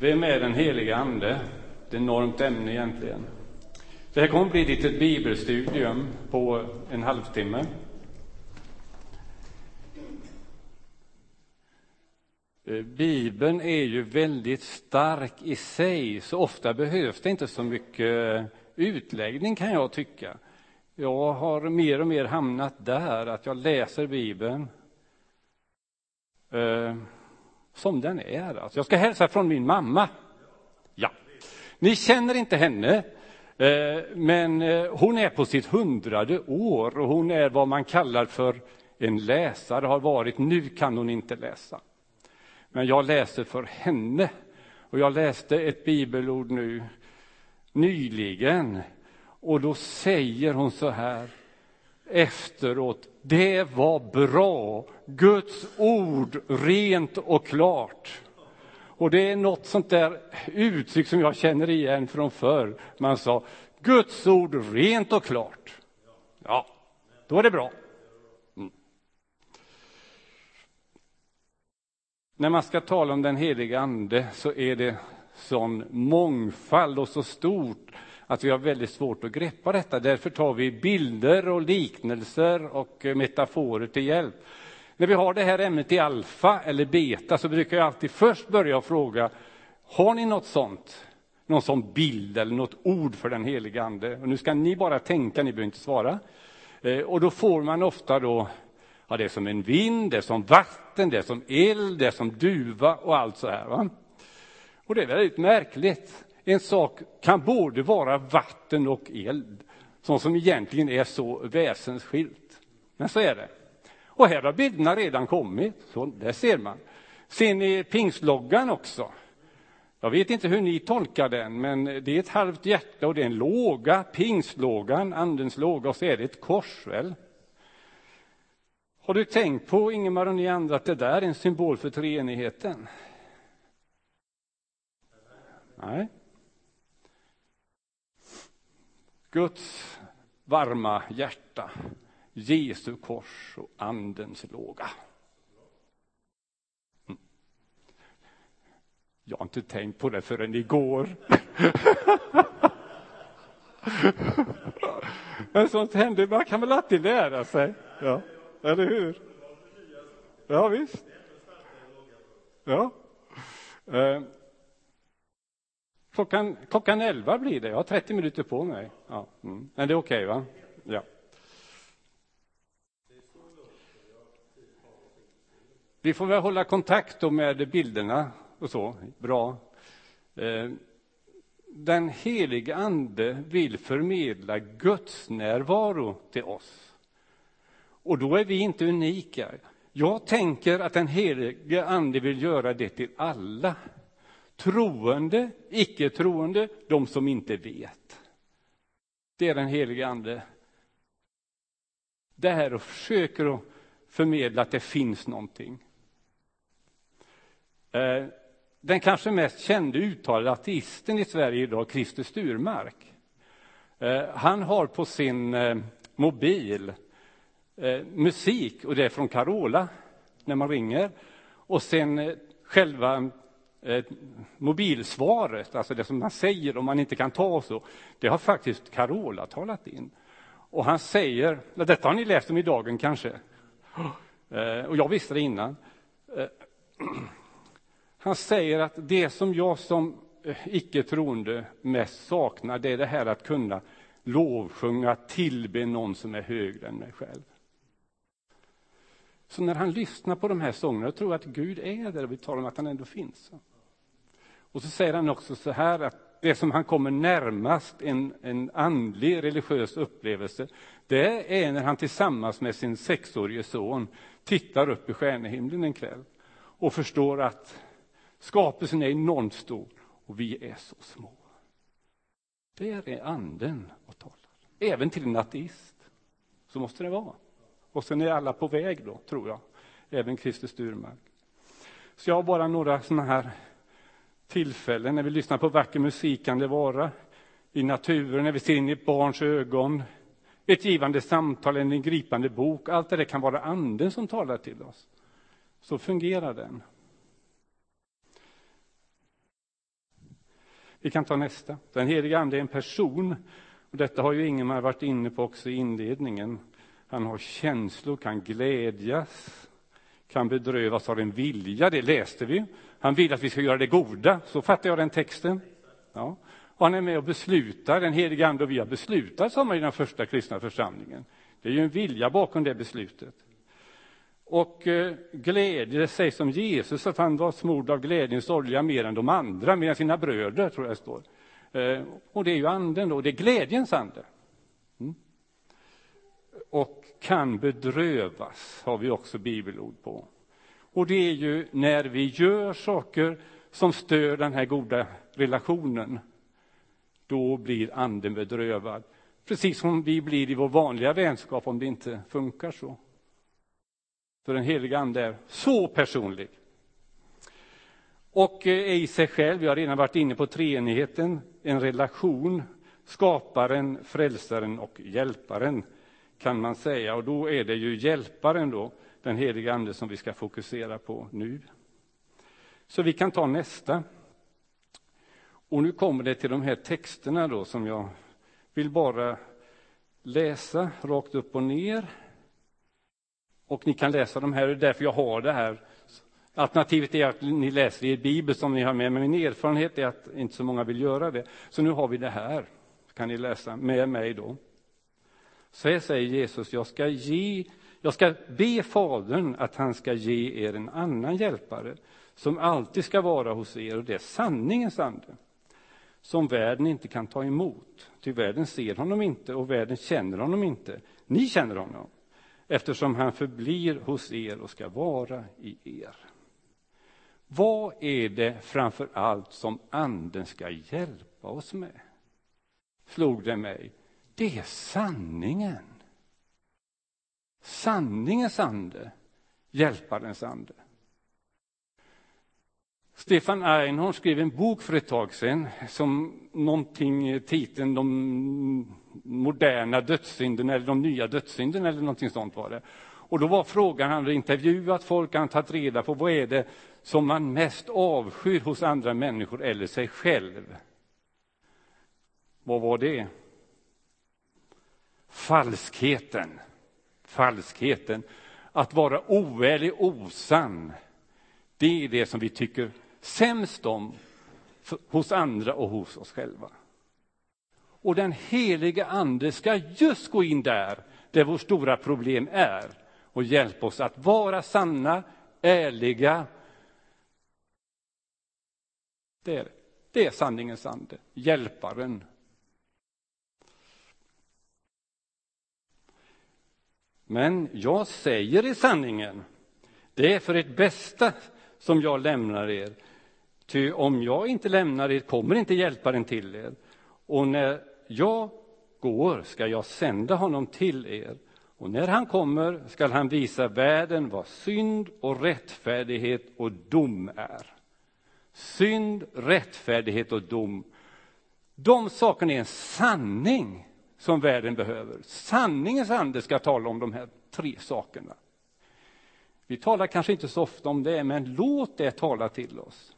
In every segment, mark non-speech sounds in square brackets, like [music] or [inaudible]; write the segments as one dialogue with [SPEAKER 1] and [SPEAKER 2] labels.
[SPEAKER 1] Vem är den heliga Ande? Det är ett enormt ämne egentligen. Det här kommer att bli ett litet bibelstudium på en halvtimme. Eh, Bibeln är ju väldigt stark i sig, så ofta behövs det inte så mycket eh, utläggning kan jag tycka. Jag har mer och mer hamnat där, att jag läser Bibeln eh, som den är. Alltså, jag ska hälsa från min mamma. Ja. Ni känner inte henne, eh, men eh, hon är på sitt hundrade år och hon är vad man kallar för en läsare, har varit. Nu kan hon inte läsa. Men jag läser för henne. Och jag läste ett bibelord nu nyligen. Och då säger hon så här efteråt. Det var bra. Guds ord rent och klart. Och det är något sånt där uttryck som jag känner igen från förr. Man sa Guds ord rent och klart. Ja, då är det bra. Mm. När man ska tala om den heliga ande så är det sån mångfald och så stort att vi har väldigt svårt att greppa detta. Därför tar vi bilder och liknelser och eh, metaforer till hjälp. När vi har det här ämnet i alfa eller beta så brukar jag alltid först börja fråga, har ni något sånt? Någon sån bild eller något ord för den heliga ande? Och nu ska ni bara tänka, ni behöver inte svara. Eh, och då får man ofta då, ja det är som en vind, det är som vatten, det är som eld, det är som duva och allt så här. Va? Och det är väldigt märkligt. En sak kan både vara vatten och eld, sånt som egentligen är så väsensskilt. Men så är det. Och här har bilderna redan kommit, så där ser man. Ser ni pingsloggan också? Jag vet inte hur ni tolkar den, men det är ett halvt hjärta och det är en låga, pingstlågan, andens låga, och så är det ett kors, väl? Har du tänkt på, Ingemar och ni andra, att det där är en symbol för treenigheten? Nej. Guds varma hjärta, Jesu kors och Andens låga. Mm. Jag har inte tänkt på det förrän igår. [laughs] Men sånt händer, man kan väl alltid lära sig? Ja, eller hur? Ja, visst. Ja. Eh, Klockan, klockan 11 blir det. Jag har 30 minuter på mig. Ja. Mm. Men det är okej, okay, va? Ja. Vi får väl hålla kontakt då med bilderna och så. Bra. Eh, den helige Ande vill förmedla Guds närvaro till oss. Och då är vi inte unika. Jag tänker att den helige Ande vill göra det till alla troende, icke-troende, de som inte vet. Det är den helige Ande. Det här och försöker att förmedla att det finns någonting. Eh, den kanske mest kände uttalade ateisten i Sverige idag, Christer Sturmark. Eh, han har på sin eh, mobil musik, och det är från Carola, när man ringer. Och sen själva eh, mobilsvaret, alltså det som man säger om man inte kan ta så, det har faktiskt Carola talat in. Och han säger, detta har ni läst om i dagen kanske, eh, och jag visste det innan. Eh, [clears throat] han säger att det som jag som eh, icke troende mest saknar, det är det här att kunna lovsjunga, tillbe någon som är högre än mig själv. Så när han lyssnar på de här sångerna och tror att Gud är där och vi talar om att han ändå finns. Och så säger han också så här att det som han kommer närmast en, en andlig religiös upplevelse, det är när han tillsammans med sin sexårige son tittar upp i stjärnehimlen en kväll och förstår att skapelsen är enormt stor och vi är så små. Där är anden och talar. Även till en ateist. Så måste det vara. Och sen är alla på väg då, tror jag. Även Christer Sturmark. Så jag har bara några sådana här tillfällen när vi lyssnar på vacker musik kan det vara. I naturen, när vi ser in i ett barns ögon. Ett givande samtal, en gripande bok. Allt det där kan vara anden som talar till oss. Så fungerar den. Vi kan ta nästa. Den heliga Ande är en person. Och detta har ju Ingemar varit inne på också i inledningen. Han har känslor, kan glädjas, kan bedrövas av en vilja, det läste vi. Han vill att vi ska göra det goda, så fattar jag den texten. Ja. Och han är med och beslutar, den helige Ande och vi har beslutat, sa man i den första kristna församlingen. Det är ju en vilja bakom det beslutet. Och eh, glädje, det sägs om Jesus att han var smord av glädjens olja mer än de andra, mer än sina bröder, tror jag det står. Eh, och det är ju anden då, det är glädjens ande. Mm. Och kan bedrövas, har vi också bibelord på. Och det är ju när vi gör saker som stör den här goda relationen, då blir anden bedrövad. Precis som vi blir i vår vanliga vänskap om det inte funkar så. För den heliga Ande är så personlig. Och är i sig själv, vi har redan varit inne på treenigheten, en relation, skaparen, frälsaren och hjälparen kan man säga. Och då är det ju hjälparen då, den heliga Ande som vi ska fokusera på nu. Så vi kan ta nästa. Och nu kommer det till de här texterna då som jag vill bara läsa rakt upp och ner. Och ni kan läsa de här, det är därför jag har det här. Alternativet är att ni läser i Bibel som ni har med, men min erfarenhet är att inte så många vill göra det. Så nu har vi det här, kan ni läsa med mig då. Så här säger Jesus, jag ska, ge, jag ska be Fadern att han ska ge er en annan hjälpare som alltid ska vara hos er, och det är sanningens ande som världen inte kan ta emot. Ty världen ser honom inte och världen känner honom inte. Ni känner honom eftersom han förblir hos er och ska vara i er. Vad är det framför allt som Anden ska hjälpa oss med? Slog det mig. Det är sanningen. Sanningens ande, hjälparens ande. Stefan Einhorn skrev en bok för ett tag sedan som någonting, titeln De moderna dödssynderna eller de nya dödssynderna eller någonting sånt var det. Och då var frågan, han hade intervjuat folk, han tagit reda på vad är det som man mest avskyr hos andra människor eller sig själv. Vad var det? Falskheten. Falskheten. Att vara oärlig, osann. Det är det som vi tycker sämst om hos andra och hos oss själva. Och den heliga Ande ska just gå in där, där vårt stora problem är och hjälpa oss att vara sanna, ärliga. Det är, det är sanningens ande, hjälparen. Men jag säger i sanningen, det är för ert bästa som jag lämnar er. Ty om jag inte lämnar er kommer inte hjälparen till er. Och när jag går ska jag sända honom till er. Och när han kommer skall han visa världen vad synd och rättfärdighet och dom är. Synd, rättfärdighet och dom. De sakerna är en sanning som världen behöver. Sanningens ande ska tala om de här tre sakerna. Vi talar kanske inte så ofta om det, men låt det tala till oss.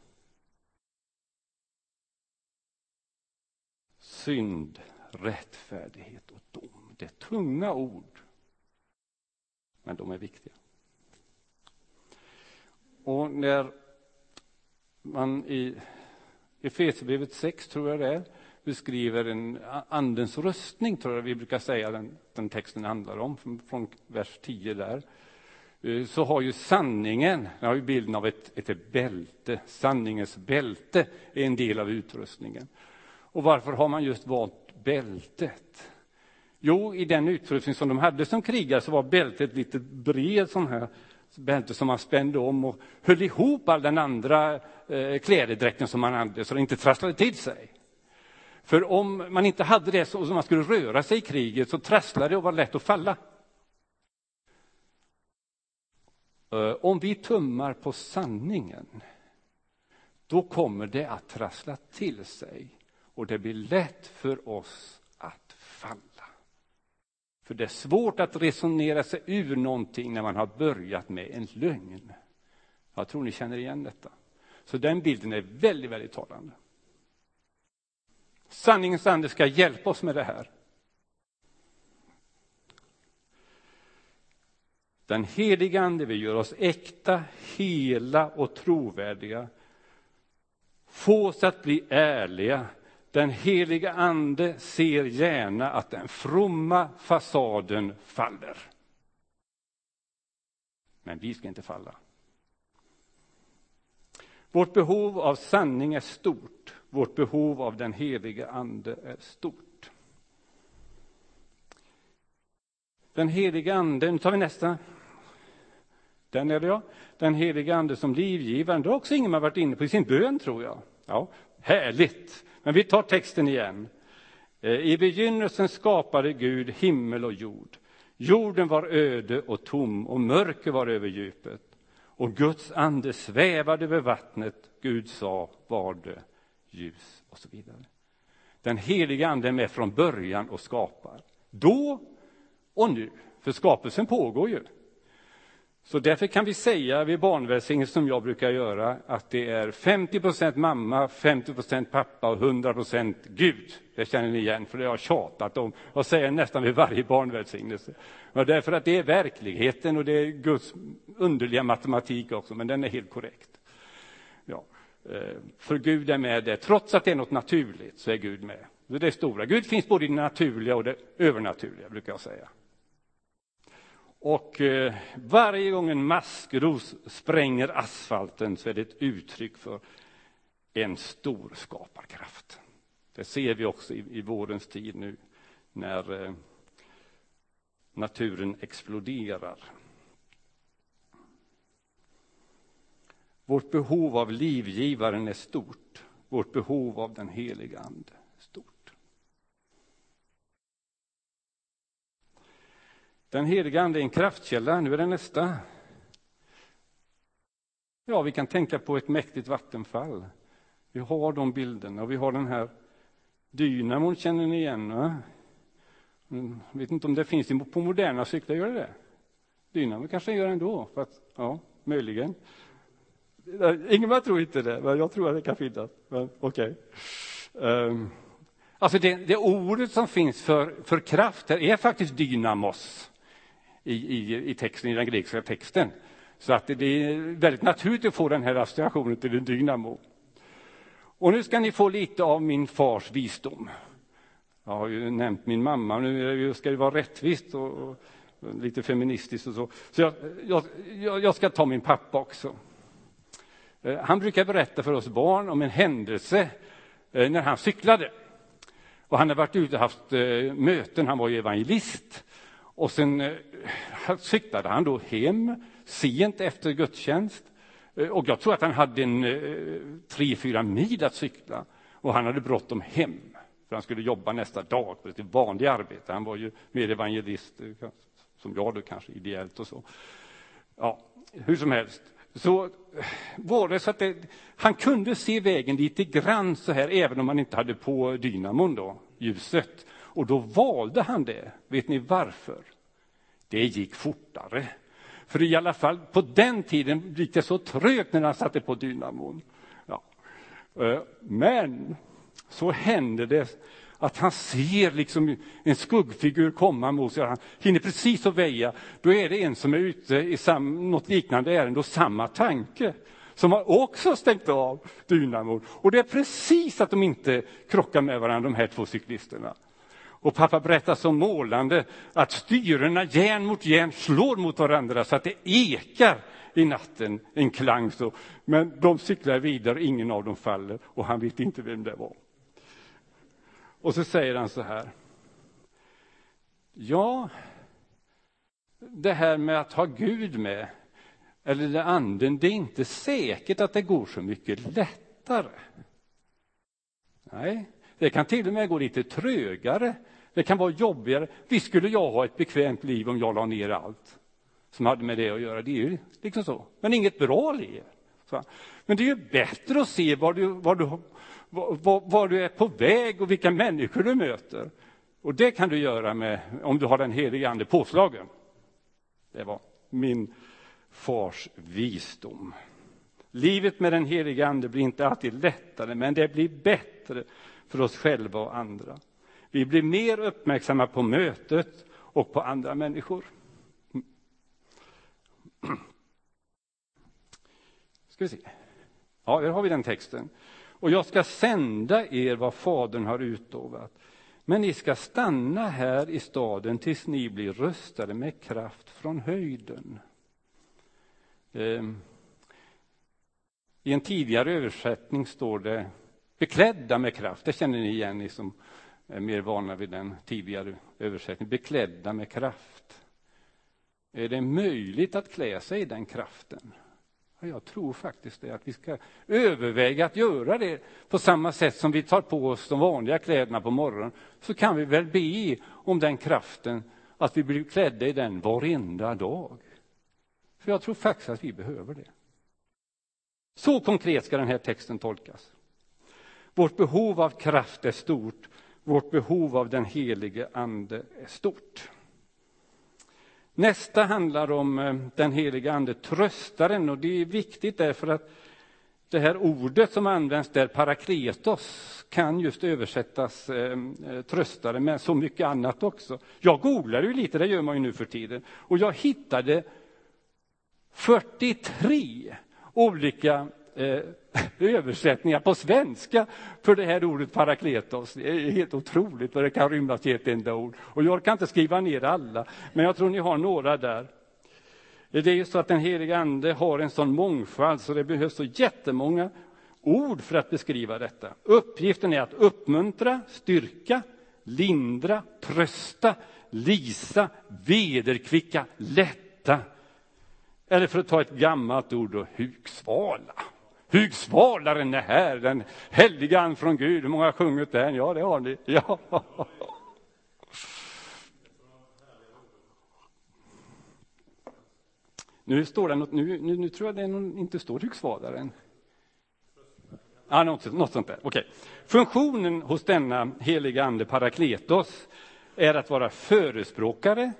[SPEAKER 1] Synd, rättfärdighet och dom. Det är tunga ord, men de är viktiga. Och när man i Efesierbrevet 6, tror jag det är, beskriver en andens röstning, tror jag vi brukar säga den, den texten handlar om, från, från vers 10 där. Eh, så har ju sanningen, den har ju bilden av ett, ett bälte, sanningens bälte är en del av utrustningen. Och varför har man just valt bältet? Jo, i den utrustning som de hade som krigare så var bältet lite bred sån här bälte som man spände om och höll ihop all den andra eh, klädedräkten som man hade så den inte trasslade till sig. För om man inte hade det så som man skulle röra sig i kriget så trasslade det och var lätt att falla. Eh, om vi tummar på sanningen, då kommer det att trassla till sig och det blir lätt för oss att falla. För det är svårt att resonera sig ur någonting när man har börjat med en lögn. Jag tror ni känner igen detta. Så den bilden är väldigt, väldigt talande. Sanningens ande ska hjälpa oss med det här. Den heliga Ande vill göra oss äkta, hela och trovärdiga. Få oss att bli ärliga. Den heliga Ande ser gärna att den fromma fasaden faller. Men vi ska inte falla. Vårt behov av sanning är stort. Vårt behov av den heliga Ande är stort. Den heliga Ande, nu tar vi nästa. Den är det ja. Den heliga Ande som livgivaren, det har också Ingemar varit inne på i sin bön tror jag. Ja, härligt. Men vi tar texten igen. Eh, I begynnelsen skapade Gud himmel och jord. Jorden var öde och tom och mörker var över djupet. Och Guds ande svävade över vattnet. Gud sa, var det ljus och så vidare. Den heliga ande är med från början och skapar. Då och nu, för skapelsen pågår ju. Så därför kan vi säga vid barnvälsignelse som jag brukar göra att det är 50 mamma, 50 pappa och 100 Gud. Det känner ni igen, för det har jag tjatat om. Jag säger nästan vid varje barnvälsignelse. Men därför att det är verkligheten och det är Guds underliga matematik också, men den är helt korrekt. Ja. Eh, för Gud är med där, trots att det är något naturligt så är Gud med. Det är stora. Gud finns både i det naturliga och det övernaturliga, brukar jag säga. Och eh, varje gång en maskros spränger asfalten så är det ett uttryck för en stor skaparkraft. Det ser vi också i, i vårens tid nu när eh, naturen exploderar. Vårt behov av livgivaren är stort. Vårt behov av den heliga Ande stort. Den heliga Ande är en kraftkälla. Nu är det nästa. Ja, vi kan tänka på ett mäktigt vattenfall. Vi har de bilderna vi har den här dynamon, känner ni igen? Va? Jag vet inte om det finns på moderna cyklar, gör det det? Dynamo kanske gör ändå, för att, ja, möjligen. Ingemar tror inte det, men jag tror att det kan finnas. Men okej. Okay. Um, alltså det, det ordet som finns för, för kraft här är faktiskt dynamos i, i, i texten, i den grekiska texten. Så att det är väldigt naturligt att få den här associationen till en dynamo. Och nu ska ni få lite av min fars visdom. Jag har ju nämnt min mamma, nu ska det vara rättvist och, och lite feministiskt och så. Så jag, jag, jag, ska ta min pappa också. Eh, han brukar berätta för oss barn om en händelse eh, när han cyklade. Och han har varit ute och haft eh, möten, han var ju evangelist. Och sen cyklade han då hem sent efter gudstjänst. Och jag tror att han hade en tre, fyra mil att cykla. Och han hade bråttom hem, för han skulle jobba nästa dag på ett vanligt arbete. Han var ju mer evangelist, som jag då kanske, ideellt och så. Ja, hur som helst. Så var det så att det, han kunde se vägen lite grann så här, även om han inte hade på dynamon då, ljuset. Och då valde han det. Vet ni varför? Det gick fortare. För i alla fall på den tiden gick det så trögt när han satte på dynamon. Ja. Eh, men så hände det att han ser liksom en skuggfigur komma mot sig. Han hinner precis att väja. Då är det en som är ute i sam, något liknande ärende och samma tanke som har också stängt av dynamon. Och det är precis att de inte krockar med varandra, de här två cyklisterna. Och pappa berättar så målande att styrena järn mot järn slår mot varandra så att det ekar i natten, en klang så. Men de cyklar vidare, ingen av dem faller och han vet inte vem det var. Och så säger han så här. Ja, det här med att ha Gud med, eller det anden, det är inte säkert att det går så mycket lättare. Nej, det kan till och med gå lite trögare. Det kan vara jobbigare. Visst skulle jag ha ett bekvämt liv om jag la ner allt som hade med det att göra. Det är ju liksom så. Men inget bra liv. Men det är ju bättre att se vad du, vad du, var, var du är på väg och vilka människor du möter. Och det kan du göra med, om du har den helige Ande påslagen. Det var min fars visdom. Livet med den helige Ande blir inte alltid lättare, men det blir bättre för oss själva och andra. Vi blir mer uppmärksamma på mötet och på andra människor. Ska vi se. Ja, här har vi den texten. Och jag ska sända er vad Fadern har utlovat. Men ni ska stanna här i staden tills ni blir röstade med kraft från höjden. Ehm. I en tidigare översättning står det beklädda med kraft. Det känner ni igen, ni som är mer vana vid den tidigare översättningen. Beklädda med kraft. Är det möjligt att klä sig i den kraften? Jag tror faktiskt det, att vi ska överväga att göra det på samma sätt som vi tar på oss de vanliga kläderna på morgonen. Så kan vi väl be om den kraften, att vi blir klädda i den varenda dag. För jag tror faktiskt att vi behöver det. Så konkret ska den här texten tolkas. Vårt behov av kraft är stort. Vårt behov av den helige Ande är stort. Nästa handlar om eh, den helige Ande, tröstaren. Och det är viktigt därför att det här ordet som används där, parakletos, kan just översättas eh, eh tröstare men så mycket annat också. Jag googlade ju lite, det gör man ju nu för tiden, och jag hittade 43 olika eh, [laughs] översättningar på svenska för det här ordet parakletos. Det är helt otroligt vad det kan rymmas i ett enda ord. Och jag kan inte skriva ner alla, men jag tror ni har några där. Det är ju så att den heliga Ande har en sån mångfald så det behövs så jättemånga ord för att beskriva detta. Uppgiften är att uppmuntra, styrka, lindra, trösta, lisa, vederkvicka, lätta. Eller för att ta ett gammalt ord, då, Hugsvalaren är här, den heliga Ande från Gud. Hur många har sjungit den? Ja, det har ni. [laughs] Ja. Nu står det något, nu, nu, nu tror jag det någon, inte står Hugsvalaren. Ja, något, något sånt där. Okay. Funktionen hos denna heliga ande, parakletos, är att vara förespråkare,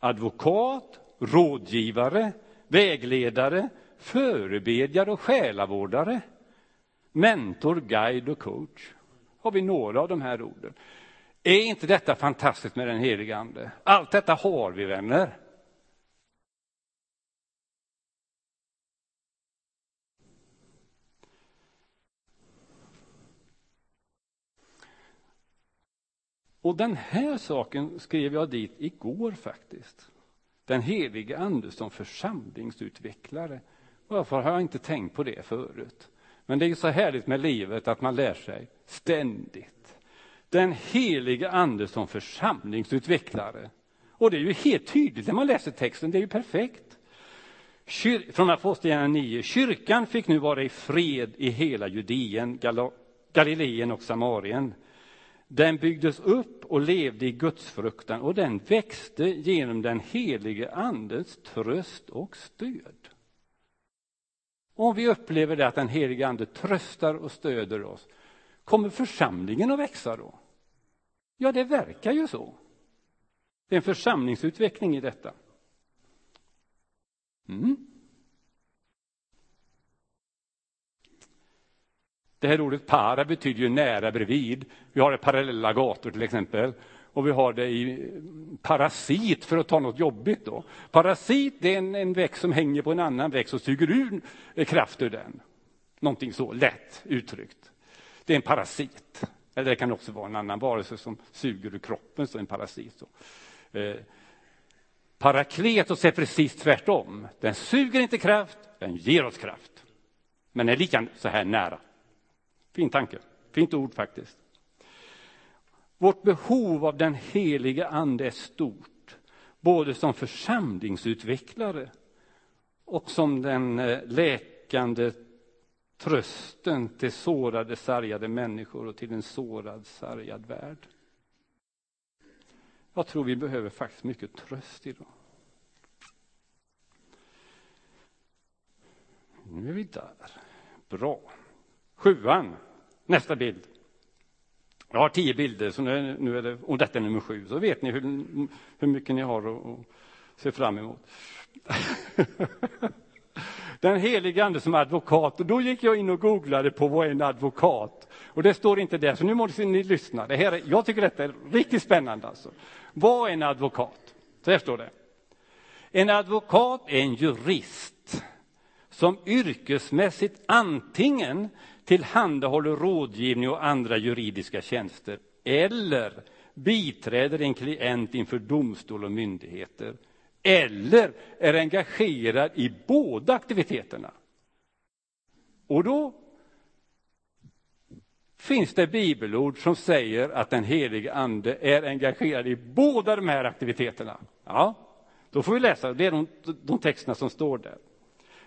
[SPEAKER 1] advokat, rådgivare, vägledare, förebedjare och själavårdare, mentor, guide och coach. Har vi några av de här orden. Är inte detta fantastiskt med den helige Ande? Allt detta har vi, vänner. Och den här saken skrev jag dit igår faktiskt. Den helige Ande som församlingsutvecklare. Varför har jag inte tänkt på det förut? Men det är ju så härligt med livet att man lär sig ständigt. Den helige Ande som församlingsutvecklare. Och det är ju helt tydligt när man läser texten, det är ju perfekt. Kyr från Apostlagärningarna 9. Kyrkan fick nu vara i fred i hela Judeen, Galileen och Samarien. Den byggdes upp och levde i gudsfruktan och den växte genom den helige Andes tröst och stöd. Om vi upplever det att den helige Ande tröstar och stöder oss, kommer församlingen att växa då? Ja, det verkar ju så. Det är en församlingsutveckling i detta. Mm. Det här ordet para betyder ju nära bredvid. Vi har det parallella gator till exempel. Och vi har det i parasit för att ta något jobbigt då. Parasit det är en, en växt som hänger på en annan växt och suger ur kraft ur den. Någonting så lätt uttryckt. Det är en parasit. Eller det kan också vara en annan varelse som suger ur kroppen, så en parasit. Så. Eh, parakletos är precis tvärtom. Den suger inte kraft, den ger oss kraft. Men är lika så här nära. Fin tanke, fint ord faktiskt. Vårt behov av den helige Ande är stort, både som församlingsutvecklare och som den eh, läkande trösten till sårade, sargade människor och till en sårad, sargad värld. Jag tror vi behöver faktiskt mycket tröst idag. Nu är vi där. Bra. Sjuan, nästa bild. Jag har tio bilder, så nu, nu är det, och detta är nummer sju, så vet ni hur, hur mycket ni har att, att se fram emot. [laughs] Den helige ande som advokat. Och då gick jag in och googlade på vad är en advokat. Och det står inte där, så nu måste ni lyssna. Det här är, jag tycker detta är riktigt spännande. Alltså. Vad är en advokat? Så här står det. En advokat är en jurist som yrkesmässigt antingen tillhandahåller rådgivning och andra juridiska tjänster eller biträder en klient inför domstol och myndigheter eller är engagerad i båda aktiviteterna. Och då finns det bibelord som säger att den helige ande är engagerad i båda de här aktiviteterna. Ja, då får vi läsa, det är de, de texterna som står där.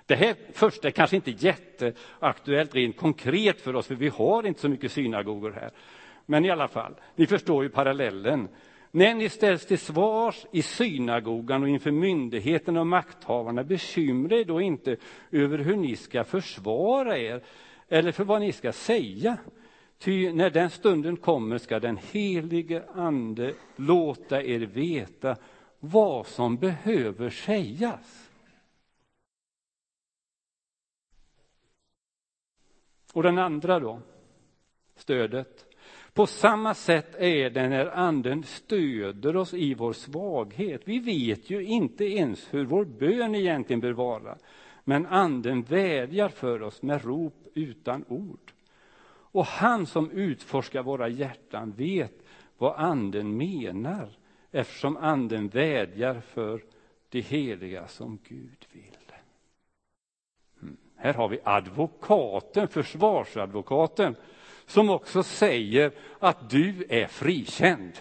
[SPEAKER 1] Det här första är kanske inte jätteaktuellt rent konkret för oss, för vi har inte så mycket synagogor här. Men i alla fall, ni förstår ju parallellen. När ni ställs till svars i synagogan och inför myndigheterna och makthavarna, bekymra er då inte över hur ni ska försvara er eller för vad ni ska säga. Ty när den stunden kommer ska den helige Ande låta er veta vad som behöver sägas. Och den andra då, stödet. På samma sätt är det när Anden stöder oss i vår svaghet. Vi vet ju inte ens hur vår bön egentligen bör vara, men Anden vädjar för oss med rop utan ord. Och han som utforskar våra hjärtan vet vad Anden menar eftersom Anden vädjar för det heliga som Gud vill. Här har vi advokaten, försvarsadvokaten, som också säger att du är frikänd.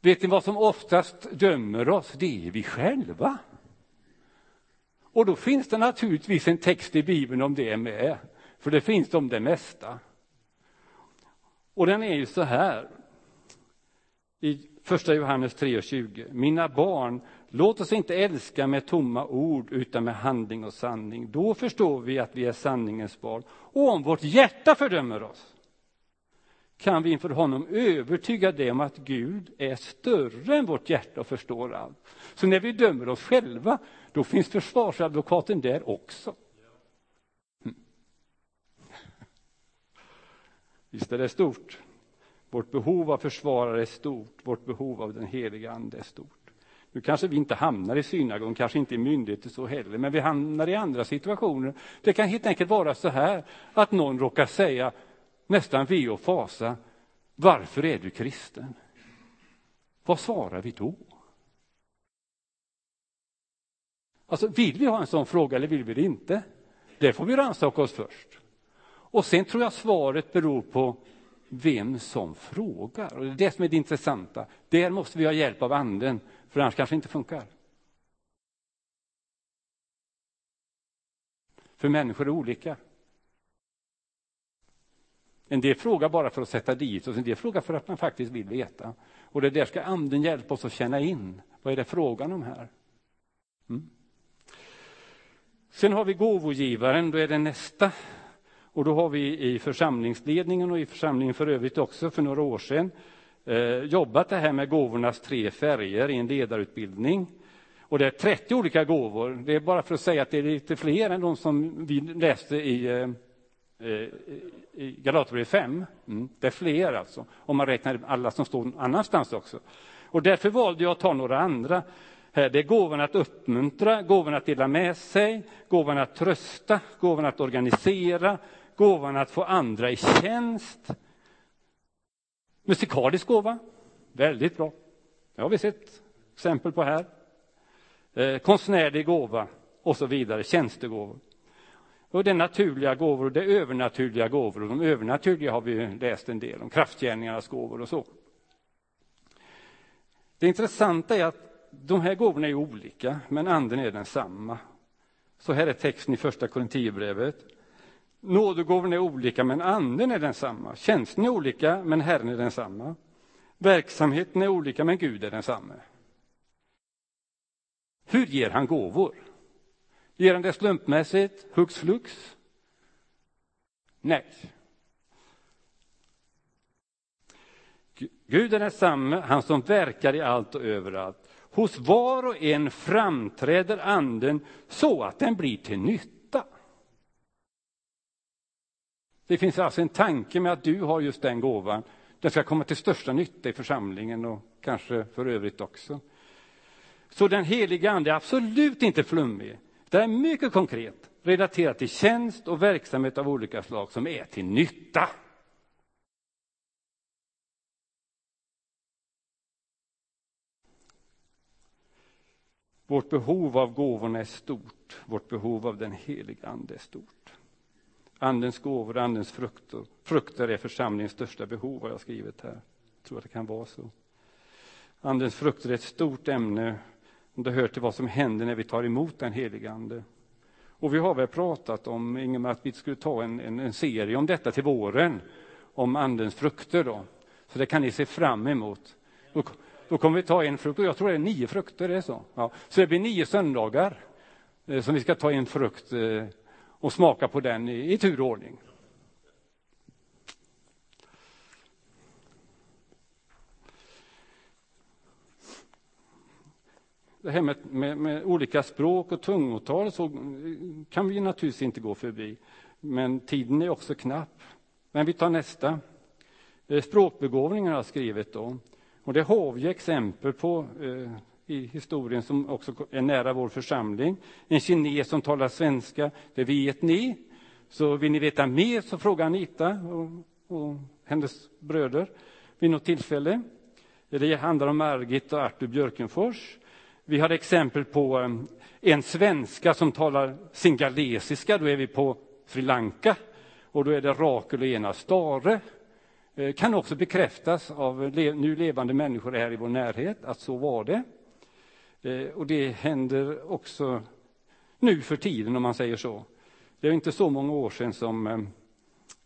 [SPEAKER 1] Vet ni vad som oftast dömer oss? Det är vi själva. Och då finns det naturligtvis en text i Bibeln om det med, för det finns om det mesta. Och den är ju så här, i första Johannes 3.20. Mina barn, låt oss inte älska med tomma ord utan med handling och sanning. Då förstår vi att vi är sanningens barn. Och om vårt hjärta fördömer oss kan vi inför honom övertyga det om att Gud är större än vårt hjärta och förstår allt. Så när vi dömer oss själva, då finns försvarsadvokaten där också. Mm. Visst är det stort? Vårt behov av försvarare är stort, vårt behov av den heliga Ande är stort. Nu kanske vi inte hamnar i synagogan, kanske inte i myndigheter så heller, men vi hamnar i andra situationer. Det kan helt enkelt vara så här att någon råkar säga nästan ve och fasa, varför är du kristen? Vad svarar vi då? Alltså, vill vi ha en sån fråga eller vill vi det inte? Det får vi rannsaka oss först. Och sen tror jag svaret beror på vem som frågar. Och det är det som är det intressanta. Där måste vi ha hjälp av anden, för annars kanske det inte funkar. För människor är olika. En del frågar bara för att sätta dit och en del frågar för att man faktiskt vill veta. Och det där ska anden hjälpa oss att känna in. Vad är det frågan om här? Mm. Sen har vi gåvogivaren, då är det nästa och då har vi i församlingsledningen och i församlingen för övrigt också för några år sedan Eh, jobbat det här med gåvornas tre färger i en ledarutbildning. Och det är 30 olika gåvor. Det är bara för att säga att det är lite fler än de som vi läste i, eh, eh i Galaterbrevet 5. Mm, det är fler alltså, om man räknar alla som står någon annanstans också. Och därför valde jag att ta några andra. Här, det är gåvan att uppmuntra, gåvan att dela med sig, gåvan att trösta, gåvan att organisera, gåvan att få andra i tjänst. Musikalisk gåva, väldigt bra. Det har vi sett exempel på här. Eh, konstnärlig gåva och så vidare, tjänstegåvor. Och det är naturliga gåvor och det är övernaturliga gåvor. Och de övernaturliga har vi läst en del om, kraftgärningarnas gåvor och så. Det intressanta är att de här gåvorna är olika, men anden är densamma. Så här är texten i första Korinthierbrevet. Nådegåvorna är olika, men anden är densamma. Tjänsten är olika, men Herren är densamma. Verksamheten är olika, men Gud är densamme. Hur ger han gåvor? Ger han det slumpmässigt, hux flux? Nej. Gud är densamme, han som verkar i allt och överallt. Hos var och en framträder anden så att den blir till nytta. Det finns alltså en tanke med att du har just den gåvan. Den ska komma till största nytta i församlingen och kanske för övrigt också. Så den heliga ande är absolut inte flummig. Det är mycket konkret, relaterat till tjänst och verksamhet av olika slag som är till nytta. Vårt behov av gåvorna är stort. Vårt behov av den heliga Ande är stort. Andens gåvor, och andens frukter, frukter är församlingens största behov, har jag skrivit här. Jag tror att det kan vara så. Andens frukter är ett stort ämne. Det hör till vad som händer när vi tar emot den helige Ande. Och vi har väl pratat om, Ingemar, att vi skulle ta en, en, en serie om detta till våren, om Andens frukter. Då. Så det kan ni se fram emot. Då kommer vi ta en frukt, och jag tror det är nio frukter, det är så. Ja. Så det blir nio söndagar eh, som vi ska ta en frukt eh, och smaka på den i, i tur och ordning. Det här med, med, med, olika språk och tungotal så kan vi naturligtvis inte gå förbi. Men tiden är också knapp. Men vi tar nästa. Eh, språkbegåvningar har jag skrivit då. Och det har vi exempel på eh, i historien som också är nära vår församling. En kines som talar svenska, det vet ni. Så vill ni veta mer så fråga Anita och, och hennes bröder vid något tillfälle. Det handlar om Margit och Artur Björkenfors. Vi har exempel på um, en svenska som talar singalesiska, då är vi på Sri Lanka. Och då är det Rakel och Ena Stare. Eh, kan också bekräftas av nu levande människor här i vår närhet att så var det. Eh, och det händer också nu för tiden, om man säger så. Det är inte så många år sedan som eh,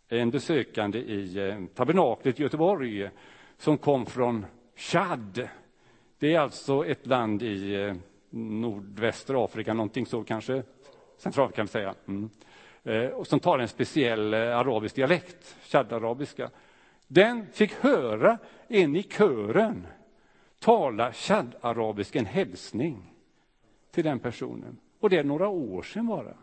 [SPEAKER 1] en besökande i eh, tabernaklet i Göteborg som kom från Chad. Det är alltså ett land i nordvästra Afrika, någonting så kanske, Centralafrika kan vi säga. Mm. Och som talar en speciell arabisk dialekt, chad-arabiska. Den fick höra en i kören tala chad-arabisk, en hälsning till den personen. Och det är några år sedan bara.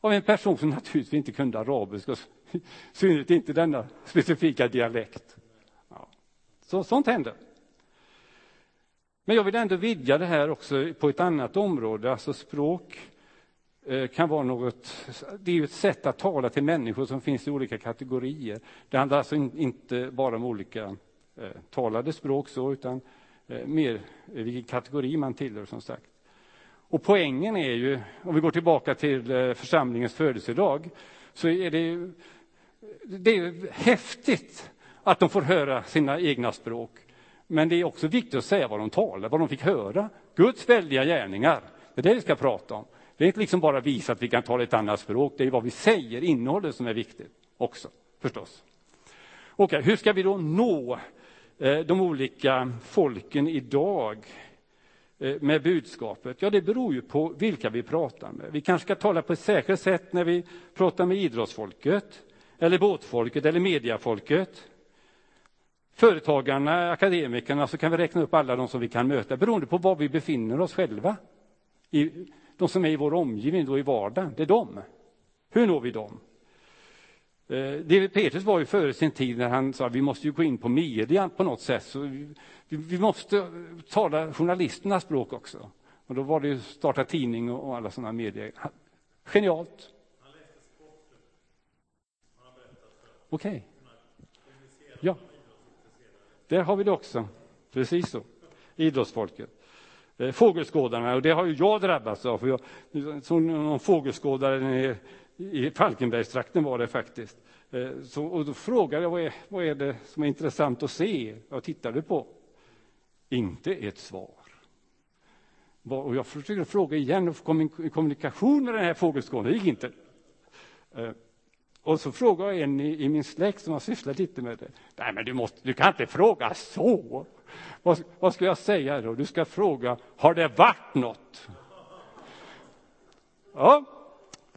[SPEAKER 1] Av en person som naturligtvis inte kunde arabiska, i [laughs] synnerhet inte denna specifika dialekt. Ja. Så, sånt händer. Men jag vill ändå vidga det här också på ett annat område, alltså språk eh, kan vara något, det är ju ett sätt att tala till människor som finns i olika kategorier. Det handlar alltså inte bara om olika Eh, talade språk så, utan eh, mer vilken kategori man tillhör som sagt. Och poängen är ju, om vi går tillbaka till eh, församlingens födelsedag, så är det, det är häftigt att de får höra sina egna språk. Men det är också viktigt att säga vad de talar, vad de fick höra. Guds väldiga gärningar, det är det vi ska prata om. Det är inte liksom bara visa att vi kan tala ett annat språk, det är vad vi säger, innehållet som är viktigt också, förstås. Okej, hur ska vi då nå Eh, de olika folken idag eh, med budskapet? Ja, det beror ju på vilka vi pratar med. Vi kanske ska tala på ett särskilt sätt när vi pratar med idrottsfolket, eller båtfolket, eller mediafolket. Företagarna, akademikerna, så kan vi räkna upp alla de som vi kan möta beroende på var vi befinner oss själva i de som är i vår omgivning då i vardagen, det är de. Hur når vi dem? Eh, David Petrus var ju före sin tid när han sa att vi måste ju gå in på media på något sätt. Så vi, vi måste eh, tala journalisternas språk också. Och då var det ju starta tidning och alla sådana medier. Genialt. Okej. Okay. Ja. Där har vi det också. Precis så. Idrottsfolket. Eh, fågelskådarna, och det har ju jag drabbats av. För jag såg någon fågelskådare eh, i Falkenbergstrakten var det faktiskt. Eh, så, och då frågade jag vad är, vad är det som är intressant att se? Jag tittade på. Inte ett svar. Och jag försökte fråga igen och få kommunikation med den här fågelskådaren, det gick inte. Eh, och så frågade jag en i, i min släkt som har sysslat lite med det. Nej, men du, måste, du kan inte fråga så. Vad, vad ska jag säga då? Du ska fråga, har det varit något? Ja,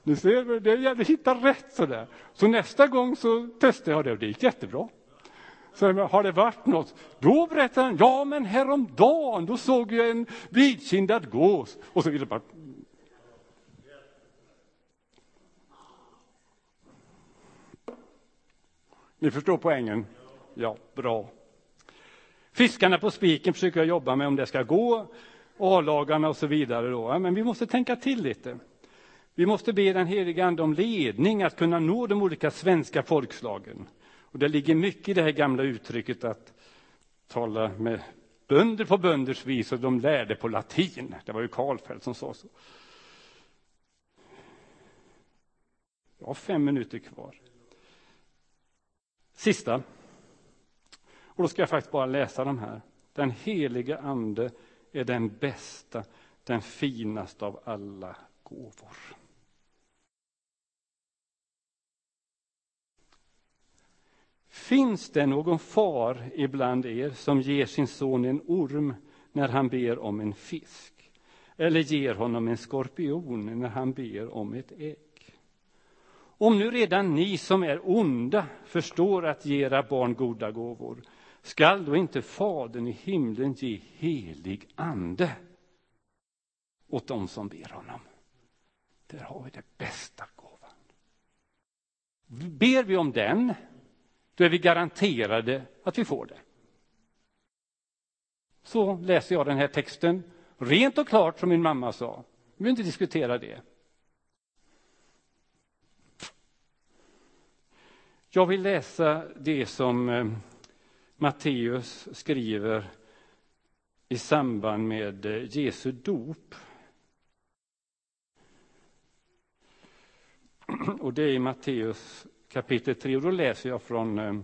[SPEAKER 1] ni ser, det gäller att hitta rätt sådär. Så nästa gång så testade jag det och det gick jättebra. Så har det varit något? Då berättar han, ja men häromdagen, då såg jag en vitkindad gås. Och så vidare. Ni förstår poängen? Ja, bra. Fiskarna på spiken försöker jag jobba med om det ska gå. A-lagarna och så vidare. Då. Men vi måste tänka till lite. Vi måste be den helige Ande om ledning att kunna nå de olika svenska folkslagen. Och det ligger mycket i det här gamla uttrycket att tala med bönder på bönders vis och de lärde på latin. Det var ju Karlfeldt som sa så. Jag har fem minuter kvar. Sista. Och då ska jag faktiskt bara läsa de här. Den heliga ande är den bästa, den finaste av alla gåvor. Finns det någon far ibland er som ger sin son en orm när han ber om en fisk? Eller ger honom en skorpion när han ber om ett ägg? Om nu redan ni som är onda förstår att ge era barn goda gåvor, skall då inte Fadern i himlen ge helig ande åt dem som ber honom? Där har vi det bästa gåvan. Ber vi om den, då är vi garanterade att vi får det. Så läser jag den här texten, rent och klart som min mamma sa. Vi vill inte diskutera det. Jag vill läsa det som eh, Matteus skriver i samband med eh, Jesu dop. [clears throat] Och det är i Matteus kapitel 3, och då läser jag från eh,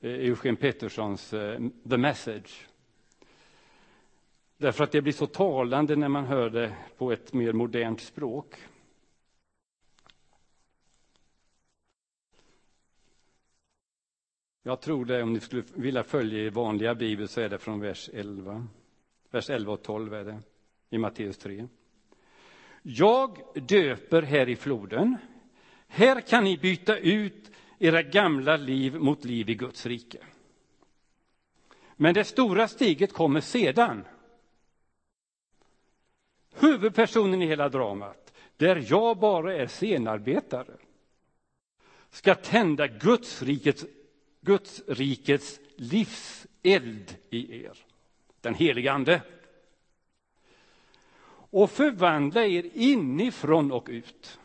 [SPEAKER 1] Eugen Petterssons eh, The Message. Därför att det blir så talande när man hör det på ett mer modernt språk. Jag tror det, om ni skulle vilja följa i vanliga bibel, så är det från vers 11. Vers 11 och 12 är det, i Matteus 3. Jag döper här i floden. Här kan ni byta ut era gamla liv mot liv i Guds rike. Men det stora steget kommer sedan. Huvudpersonen i hela dramat, där jag bara är scenarbetare, ska tända Guds rikets Guds rikets livseld i er, den helige Ande. Och förvandla er inifrån och ut.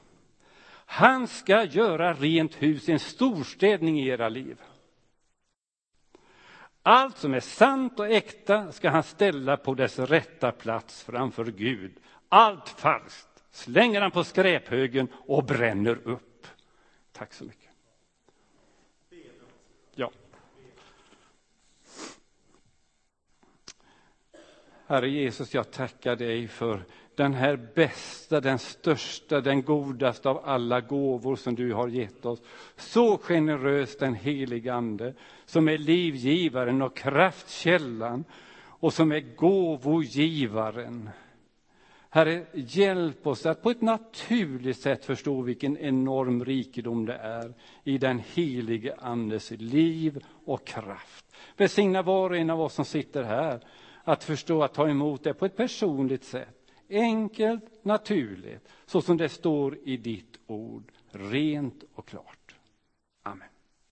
[SPEAKER 1] Han ska göra rent hus, en storstädning i era liv. Allt som är sant och äkta ska han ställa på dess rätta plats framför Gud. Allt falskt slänger han på skräphögen och bränner upp. Tack så mycket. Herre Jesus, jag tackar dig för den här bästa, den största, den godaste av alla gåvor som du har gett oss. Så generös den helige Ande, som är livgivaren och kraftkällan och som är gåvogivaren. Herre, hjälp oss att på ett naturligt sätt förstå vilken enorm rikedom det är i den helige Andes liv och kraft. Välsigna var och en av oss som sitter här att förstå att ta emot det på ett personligt sätt. Enkelt, naturligt, så som det står i ditt ord, rent och klart.